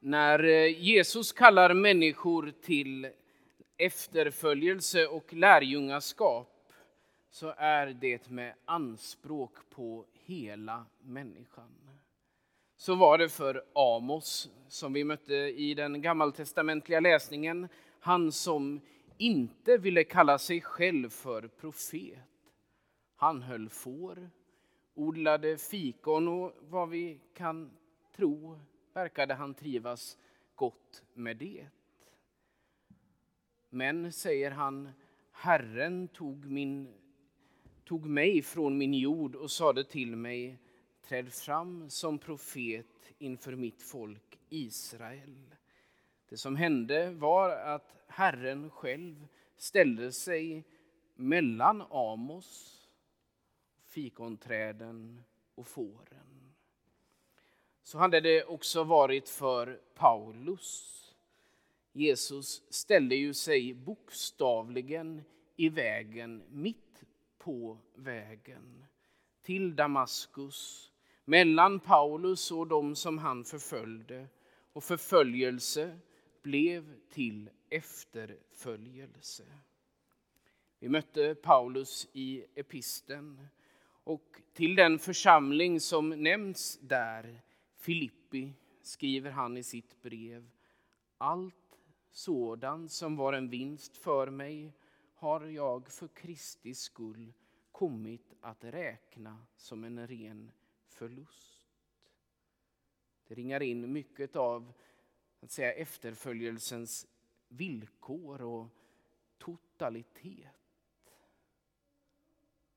När eh, Jesus kallar människor till efterföljelse och lärjungaskap så är det med anspråk på hela människan. Så var det för Amos som vi mötte i den gammaltestamentliga läsningen. Han som inte ville kalla sig själv för profet. Han höll får, odlade fikon och vad vi kan tro verkade han trivas gott med det. Men, säger han, Herren tog, min, tog mig från min jord och sade till mig, träd fram som profet inför mitt folk Israel. Det som hände var att Herren själv ställde sig mellan Amos, fikonträden och fåren. Så hade det också varit för Paulus. Jesus ställde ju sig bokstavligen i vägen, mitt på vägen till Damaskus, mellan Paulus och de som han förföljde. Och förföljelse blev till efterföljelse. Vi mötte Paulus i episten och till den församling som nämns där, Filippi, skriver han i sitt brev. Allt sådant som var en vinst för mig har jag för Kristi skull kommit att räkna som en ren förlust. Det ringar in mycket av att säga, efterföljelsens villkor och totalitet.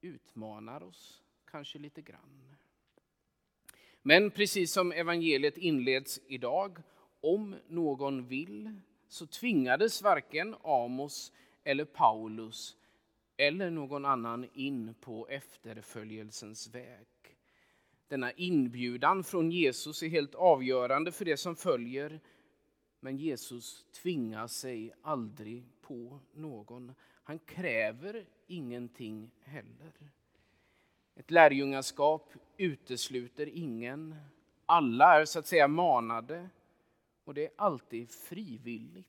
Utmanar oss kanske lite grann. Men precis som evangeliet inleds idag, om någon vill så tvingades varken Amos eller Paulus eller någon annan in på efterföljelsens väg. Denna inbjudan från Jesus är helt avgörande för det som följer. Men Jesus tvingar sig aldrig på någon. Han kräver ingenting heller. Ett lärjungaskap utesluter ingen. Alla är så att säga manade och det är alltid frivilligt.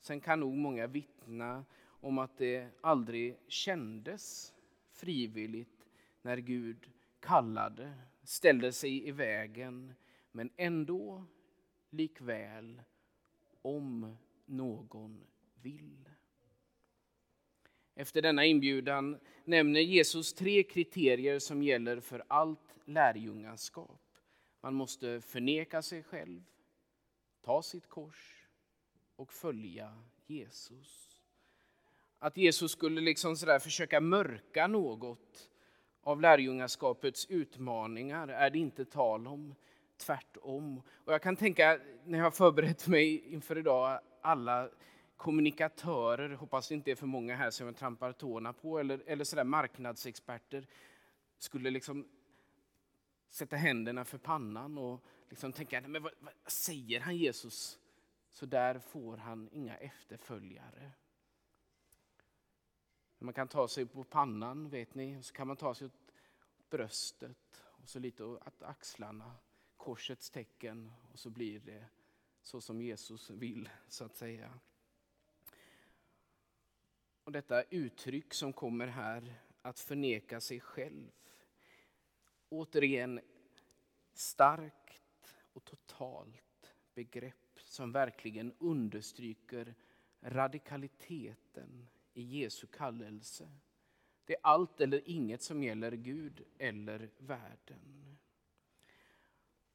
Sen kan nog många vittna om att det aldrig kändes frivilligt när Gud kallade, ställde sig i vägen, men ändå likväl om någon vill. Efter denna inbjudan nämner Jesus tre kriterier som gäller för allt lärjungaskap. Man måste förneka sig själv, ta sitt kors och följa Jesus. Att Jesus skulle liksom sådär försöka mörka något av lärjungaskapets utmaningar är det inte tal om. Tvärtom. Och jag kan tänka, när jag har förberett mig inför idag, alla kommunikatörer, hoppas det inte är för många här som jag trampar tårna på, eller, eller sådär marknadsexperter, skulle liksom sätta händerna för pannan och liksom tänka, men vad, vad säger han Jesus? Så där får han inga efterföljare. Man kan ta sig på pannan, vet ni, och så kan man ta sig åt bröstet och så lite åt axlarna, korsets tecken och så blir det så som Jesus vill, så att säga. Och detta uttryck som kommer här, att förneka sig själv, återigen starkt och totalt begrepp som verkligen understryker radikaliteten i Jesu kallelse. Det är allt eller inget som gäller Gud eller världen.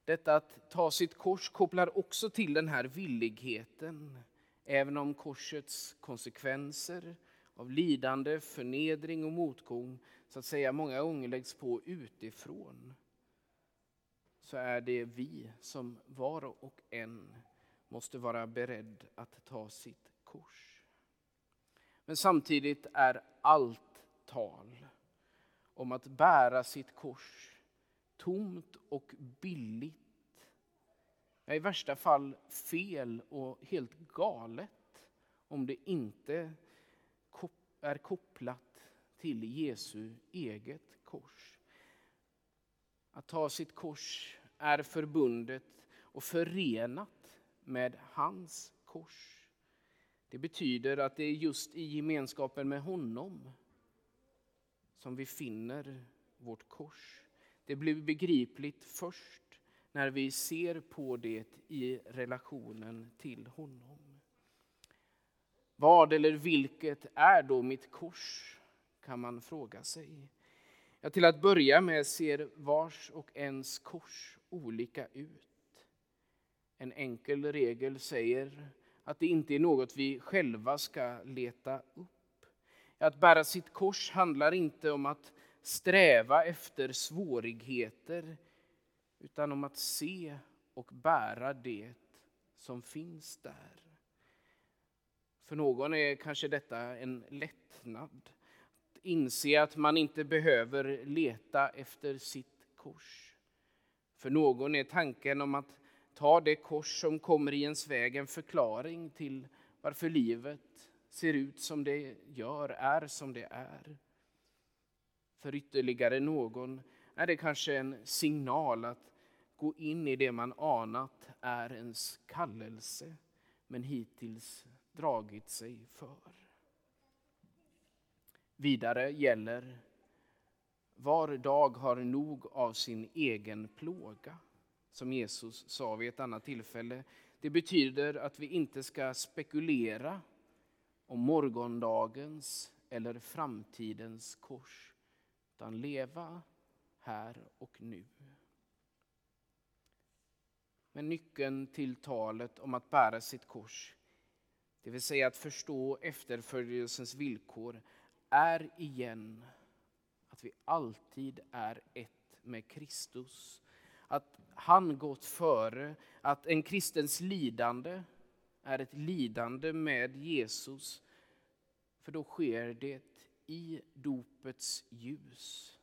Detta att ta sitt kors kopplar också till den här villigheten, även om korsets konsekvenser av lidande, förnedring och motgång så att säga många gånger läggs på utifrån så är det vi som var och en måste vara beredd att ta sitt kors. Men samtidigt är allt tal om att bära sitt kors tomt och billigt. Ja, I värsta fall fel och helt galet om det inte är kopplat till Jesu eget kors. Att ta sitt kors är förbundet och förenat med hans kors. Det betyder att det är just i gemenskapen med honom som vi finner vårt kors. Det blir begripligt först när vi ser på det i relationen till honom. Vad eller vilket är då mitt kors? kan man fråga sig. Ja, till att börja med ser vars och ens kors olika ut. En enkel regel säger att det inte är något vi själva ska leta upp. Att bära sitt kors handlar inte om att sträva efter svårigheter utan om att se och bära det som finns där. För någon är kanske detta en lättnad. Att inse att man inte behöver leta efter sitt kors. För någon är tanken om att ta det kors som kommer i ens väg en förklaring till varför livet ser ut som det gör, är som det är. För ytterligare någon är det kanske en signal att gå in i det man anat är ens kallelse men hittills dragit sig för. Vidare gäller var dag har nog av sin egen plåga, som Jesus sa vid ett annat tillfälle. Det betyder att vi inte ska spekulera om morgondagens eller framtidens kors, utan leva här och nu. Men nyckeln till talet om att bära sitt kors det vill säga att förstå efterföljelsens villkor, är igen att vi alltid är ett med Kristus. Att han gått före, att en kristens lidande är ett lidande med Jesus. För då sker det i dopets ljus,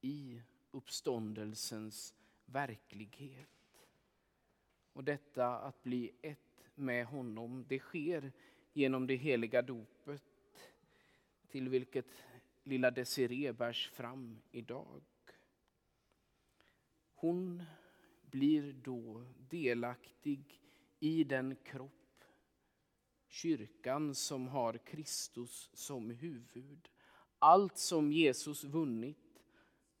i uppståndelsens verklighet. Och detta att bli ett med honom. Det sker genom det heliga dopet till vilket lilla Desiree bärs fram idag. Hon blir då delaktig i den kropp, kyrkan som har Kristus som huvud. Allt som Jesus vunnit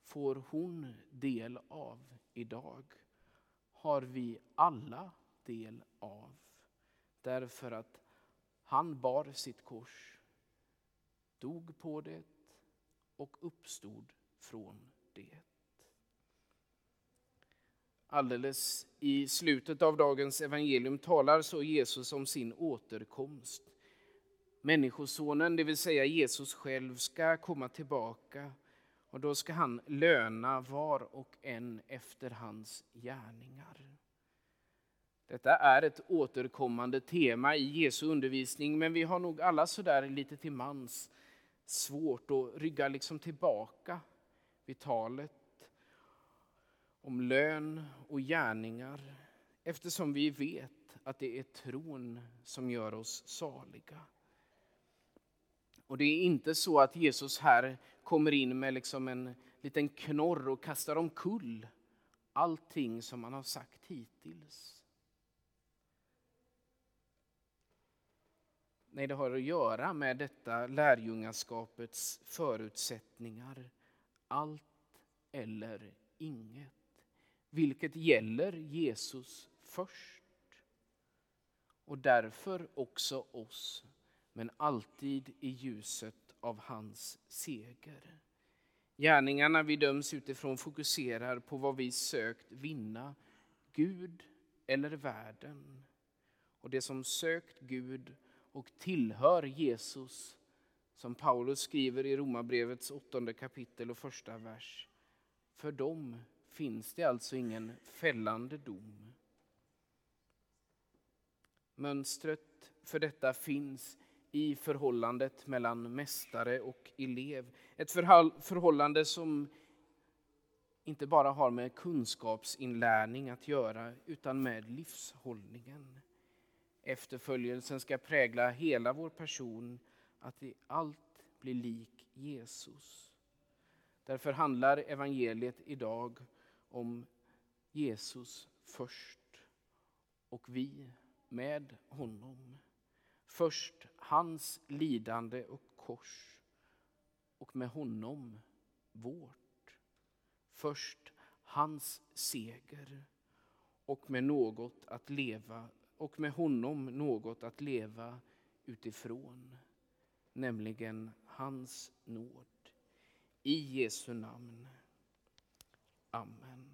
får hon del av idag. Har vi alla del av. Därför att han bar sitt kors, dog på det och uppstod från det. Alldeles i slutet av dagens evangelium talar så Jesus om sin återkomst. Människosonen, det vill säga Jesus själv, ska komma tillbaka och då ska han löna var och en efter hans gärningar. Detta är ett återkommande tema i Jesu undervisning, men vi har nog alla sådär lite till mans svårt att rygga liksom tillbaka vid talet om lön och gärningar eftersom vi vet att det är tron som gör oss saliga. Och det är inte så att Jesus här kommer in med liksom en liten knorr och kastar omkull allting som han har sagt hittills. Nej, det har att göra med detta lärjungaskapets förutsättningar. Allt eller inget. Vilket gäller Jesus först. Och därför också oss, men alltid i ljuset av hans seger. Gärningarna vi döms utifrån fokuserar på vad vi sökt vinna, Gud eller världen. Och det som sökt Gud och tillhör Jesus. Som Paulus skriver i Romarbrevets åttonde kapitel och första vers. För dem finns det alltså ingen fällande dom. Mönstret för detta finns i förhållandet mellan mästare och elev. Ett förhållande som inte bara har med kunskapsinlärning att göra utan med livshållningen. Efterföljelsen ska prägla hela vår person, att i allt bli lik Jesus. Därför handlar evangeliet idag om Jesus först. och vi med honom. Först hans lidande och kors och med honom vårt. Först hans seger och med något att leva och med honom något att leva utifrån, nämligen hans nåd. I Jesu namn. Amen.